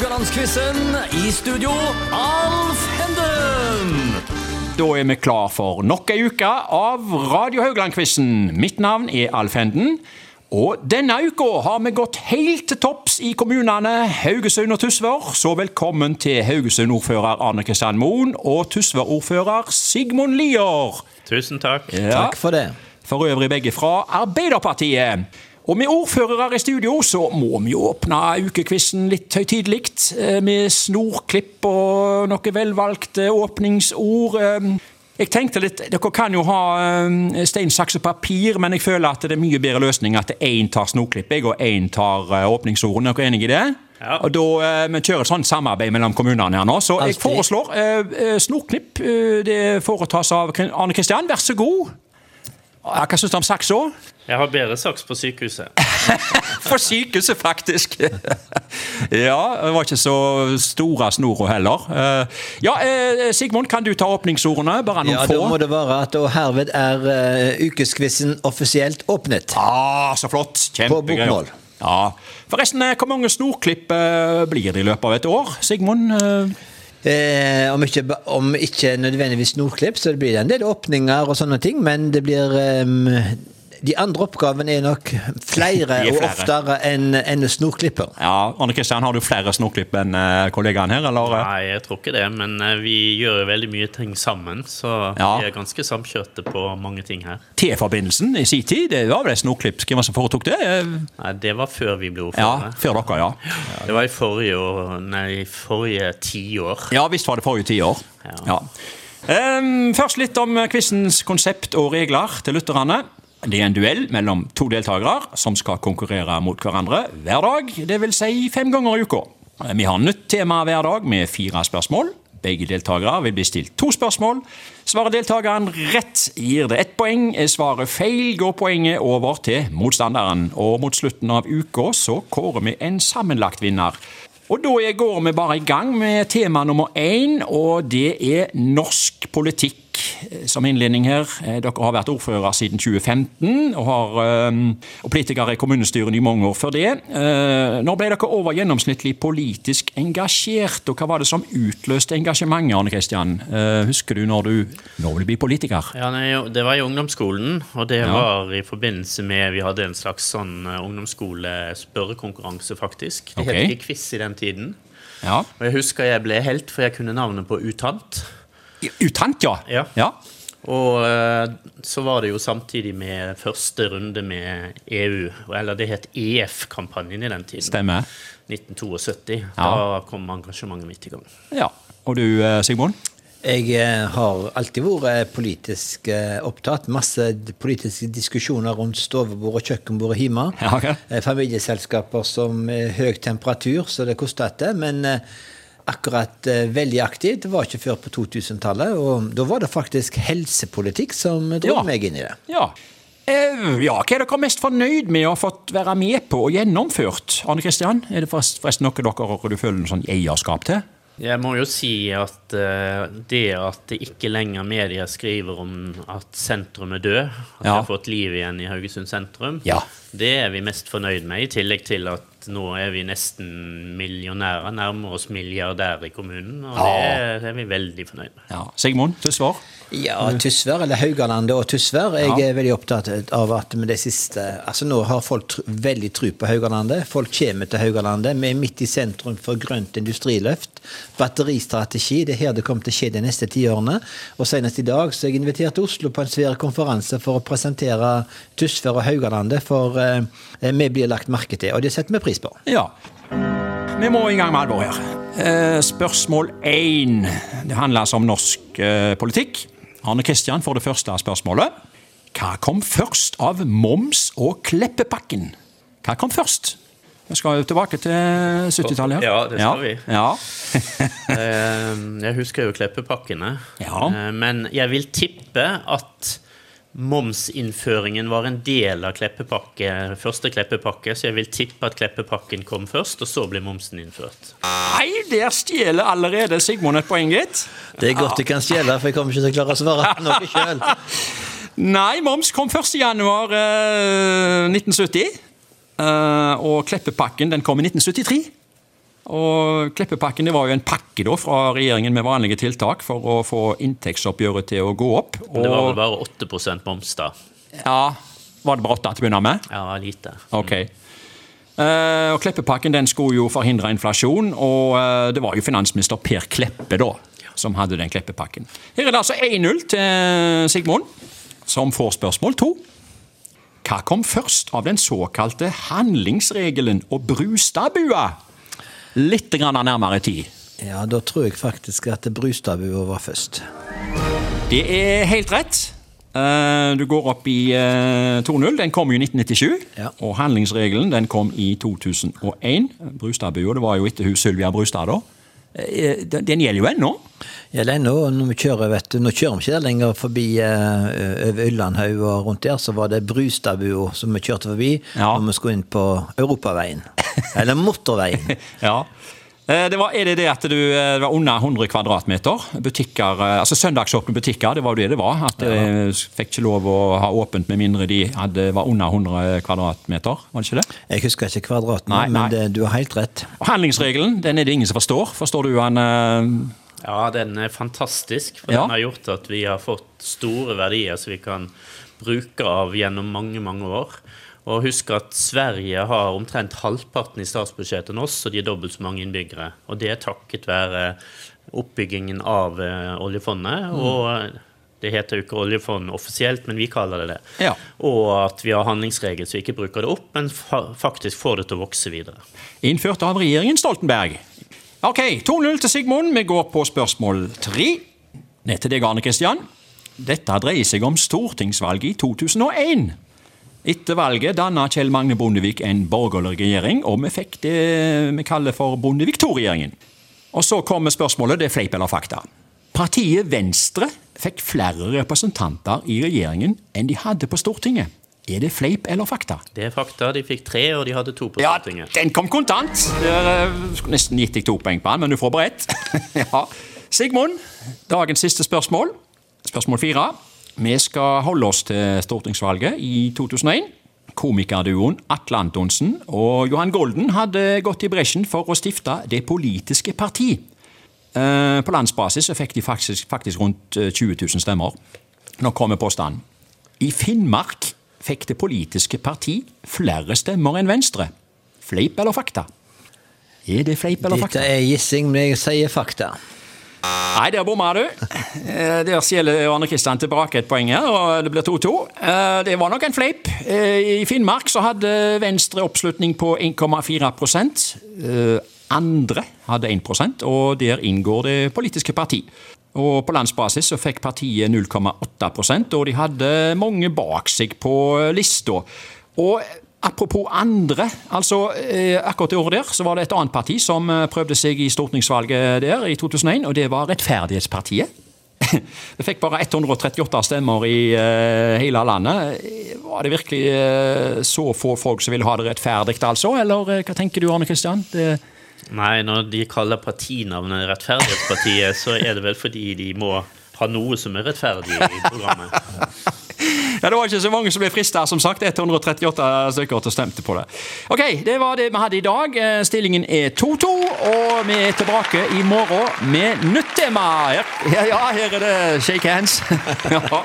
Haugalandsquizen. I studio, Alf Henden. Da er vi klar for nok ei uke av Radio Haugland-quizen. Mitt navn er Alf Henden. Og denne uka har vi gått helt til topps i kommunene Haugesund og Tysvær. Så velkommen til Haugesund-ordfører Arne Kristian Moen og Tysvær-ordfører Sigmund Lier. Tusen takk. Ja, Takk for det. For øvrig begge fra Arbeiderpartiet. Og med ordførere i studio så må vi jo åpne ukekvissen litt høytidelig. eh, Med snorklipp og noen velvalgte åpningsord. Eh, Jeg tenkte litt, Dere kan jo ha eh, stein, saks og papir, men jeg føler at det er mye bedre løsning at én tar snorklipp jeg, og én tar eh, åpningsordene. Er dere enig i det? Ja. Og da, eh, Vi kjører et sånt samarbeid mellom kommunene her nå, så jeg foreslår eh, eh, snorklipp. eh, Det foretas av Arne Kristian. Vær så god. Ja, Hva syns du om saks òg? Jeg har bedre saks på sykehuset. For sykehuset, faktisk. ja, det var ikke så store snora heller. Eh, Ja, eh, Sigmund, kan du ta åpningsordene? Bare noen Ja, Da må det være at og herved er uh, ukeskvissen offisielt åpnet. Ah, så flott. På Kjempegøy. bokmål. Ja. Forresten, eh, hvor mange snorklipp uh, blir det i løpet av et år? Sigmund? eh, Eh, om, ikke, om ikke nødvendigvis snorklipp, så det blir en del åpninger og sånne ting, men det blir eh, De andre oppgavene er nok flere, er flere. og oftere enn en snorklipper. Ja, Arne Kristian, har du flere snorklipp enn eh, kollegaen her, eller? Nei, jeg tror ikke det, men eh, vi gjør jo veldig mye ting sammen, så Ja. vi er ganske samkjørte på mange ting her. T-forbindelsen i sin tid, det var vel et snorklipp? Hvem var det som foretok det? Eh, Nei, det var før vi ble Ja, før dere, ja. Det var i forrige, år- nei, forrige tiår. Ja, visst var det forrige tiår. Ja. Ja. Ehm, først litt om quizens konsept og regler til lytterne. Det er en duell mellom to deltakere som skal konkurrere mot hverandre hver dag, dvs. Si fem ganger i uka. Vi har nytt tema hver dag med fire spørsmål. Begge deltakere vil bli stilt to spørsmål. Svarer deltakeren rett, gir det ett poeng. Er svaret feil, går poenget over til motstanderen. Og mot slutten av uka så kårer vi en sammenlagt vinner. Og da går vi bare i gang med tema nummer én, og det er norsk politikk. Eh, Som innledning her, eh, dere har vært ordfører siden 2015, og, har, eh, og politikere i kommunestyret i mange år før det. Når ble dere over gjennomsnittlig politisk engasjert, og hva var det som utløste engasjementet, Arne Kristian? Husker du når du nå vil bli politiker? Ja, nei, Det var i ungdomsskolen, og det Ja. var i forbindelse med Vi hadde en slags sånn ungdomsskole-spørrekonkurranse, faktisk. Det okay. het ikke quiz i den tiden. Ja. Og jeg husker jeg ble helt, for jeg kunne navnet på Utant. Utant, ja. Ja. ja. Og eh, så var det jo samtidig med første runde med EU, eller det het EF-kampanjen i den tiden. Stemmer. 1972. Ja. Da kom engasjementet mitt i gang. Ja. Og du, eh, Sigmund? Jeg eh, har alltid vært politisk opptatt. Masse politiske diskusjoner rundt stovebord og kjøkkenbord hjemme. Ja, ok. Eh, Familieselskaper som høy temperatur, så det koster etter. Men akkurat veldig veldig Det var ikke før på 2000-tallet. Og da var det faktisk helsepolitikk som dro Ja. meg inn i det. Ja. Eh, ja, Hva er dere mest fornøyd med å ha fått være med på og gjennomført? Arne Kristian, er det forresten noe dere du føler noe sånn eierskap til? Jeg må jo si at eh, det at det ikke lenger media skriver om at sentrum er død, at vi har fått liv igjen i Haugesund sentrum, Ja. det er vi mest fornøyd med. I tillegg til at nå er vi nesten millionærer, nærmer oss milliardær i kommunen. Og det er vi veldig fornøyd med. Ja. Sigmund, til svar? Ja, Tysvær, eller Haugalandet og Tysvær. Jeg Ja. er veldig opptatt av at med det siste Altså Nå har folk tr veldig tro på Haugalandet. Folk kommer til Haugalandet. Vi er midt i sentrum for grønt industriløft. Batteristrategi. Det er her det kommer til å skje de neste tiårene. Og senest i dag så jeg invitert Oslo på en svær konferanse for å presentere Tysvær og Haugalandet. For eh, vi blir lagt merke til, og det setter vi pris på. Ja. Vi må i gang med alvor her. Eh, spørsmål én. Det handler altså om norsk eh, politikk. Arne Kristian får det første spørsmålet. Hva kom først av moms og Kleppepakken? Hva kom først? Vi skal jo tilbake til 70-tallet. Ja, det skal vi. Ja. Eh, Jeg husker jo Kleppepakkene. Ja. Eh, Men jeg vil tippe at momsinnføringen var en del av Kleppepakke, første Kleppepakke, så jeg vil tippe at Kleppepakken kom først, og så ble momsen innført. Nei, der stjeler allerede Sigmund et poeng, gitt. Det er godt du kan stjele, for jeg kommer ikke til å klare å svare på noe sjøl. Nei, moms kom 1. januar eh, 1970. Eh, og Kleppepakken den kom i 1973. Og Kleppepakken det var jo en pakke da fra regjeringen med vanlige tiltak for å få inntektsoppgjøret til å gå opp. Men det var vel bare 8 moms, da. ja, var det bare 8 til å begynne med? Ja, lite. Ok. Uh, og Kleppepakken den skulle jo forhindre inflasjon, og uh, det var jo finansminister Per Kleppe da, som hadde den Kleppepakken. Her er det altså 1-0 til Sigmund, som får spørsmål to. Hva kom først av den såkalte handlingsregelen og Brustadbua? Litt nærmere tid. Ja, da tror jeg faktisk at Brustadbua var først. Det er helt rett. Eh, Du går opp i eh, 2-0. Den kom jo i 1997. Ja. Og handlingsregelen den kom i 2001. Brustadbua, det var jo etter hun Sylvia Brustad da. Eh, Den den gjelder jo ennå. Ja, det er nå, når vi kjører, vet du, nå kjører vi ikke der lenger forbi eh, over Yllandhaug og rundt der, så var det Brustadbua som vi kjørte forbi Ja. når vi skulle inn på Europaveien. Eller motorveien. Ja. Eh, Det var, er det det at du eh, det var under 100 kvadratmeter? Butikker, eh, altså Søndagsåpne butikker, det var jo det det var. At de fikk ikke lov å ha åpent med mindre de hadde, var under 100 kvadratmeter. Var det ikke det? Jeg husker ikke kvadratene, Nei, nei. men det, du har helt rett. Og Handlingsregelen den er det ingen som forstår. Forstår du han? eh, Ja, den er fantastisk. For Ja. den har gjort at vi har fått store verdier som vi kan bruke av gjennom mange, mange år. Og husk at Sverige har omtrent halvparten i statsbudsjettet enn oss, og de er dobbelt så mange innbyggere. Og det er takket være oppbyggingen av oljefondet. oljefondet. Og det heter jo ikke oljefond offisielt, men vi kaller det det. Ja. Og at vi har handlingsregel så vi ikke bruker det opp, men fa faktisk får det til å vokse videre. Innført av regjeringen Stoltenberg. Ok, 2-0 til Sigmund. Vi går på spørsmål 3. Ned til deg, Arne Kristian. Dette dreier seg om stortingsvalget i 2001. Etter valget danna Kjell Magne Bondevik en borgerlig regjering, og vi fikk det vi kaller for Bondevik II-regjeringen. Og så kommer spørsmålet, det er fleip eller fakta. Partiet Venstre fikk flere representanter i regjeringen enn de hadde på Stortinget. Er det fleip eller fakta? Det er fakta. De fikk tre, og de hadde to på Ja, Stortinget. den kom kontant. Det er, eh, nesten gitt deg to poeng på den, men du får bare ett. ja. Sigmund, dagens siste spørsmål. Spørsmål fire. Vi skal holde oss til stortingsvalget i 2001. Komikerduoen Atle Antonsen og Johan Golden hadde gått i bresjen for å stifte Det politiske parti. Eh, På landsbasis fikk de faktisk, faktisk rundt eh, 20 000 stemmer. Nå kommer påstanden. I Finnmark fikk Det politiske parti flere stemmer enn Venstre. Fleip eller fakta? Er det fleip eller fakta? Dette er gissing, men jeg sier fakta. Nei, der bomma du. Eh, Der stjeler Arne Kristian tilbake et poeng her, og det blir 2-2. Eh, Det var nok en fleip. Eh, I Finnmark så hadde Venstre oppslutning på 1,4 Eh, Andre hadde 1% og der inngår Det politiske parti. Og På landsbasis så fikk partiet 0,8% og de hadde mange bak seg på lista. Og Apropos andre, altså eh, akkurat det året der så var det et annet parti som eh, prøvde seg i stortingsvalget der i 2001, og det var Rettferdighetspartiet. Det fikk bare 138 stemmer i eh, hele landet. Var det virkelig så få folk som ville ha det rettferdig, altså? Eller hva tenker du, Arne Kristian? Det, Nei, når de kaller partinavnet Rettferdighetspartiet, så er det vel fordi de må ha noe som er rettferdig i programmet. ja, det var ikke så mange som ble frista, som sagt. 138 stykker som stemte på det. Ok, det var det vi hadde i dag. Eh, Stillingen er 2-2, og vi er tilbake i morgen med nytt tema. Ja, ja, her er det shake hands. ja.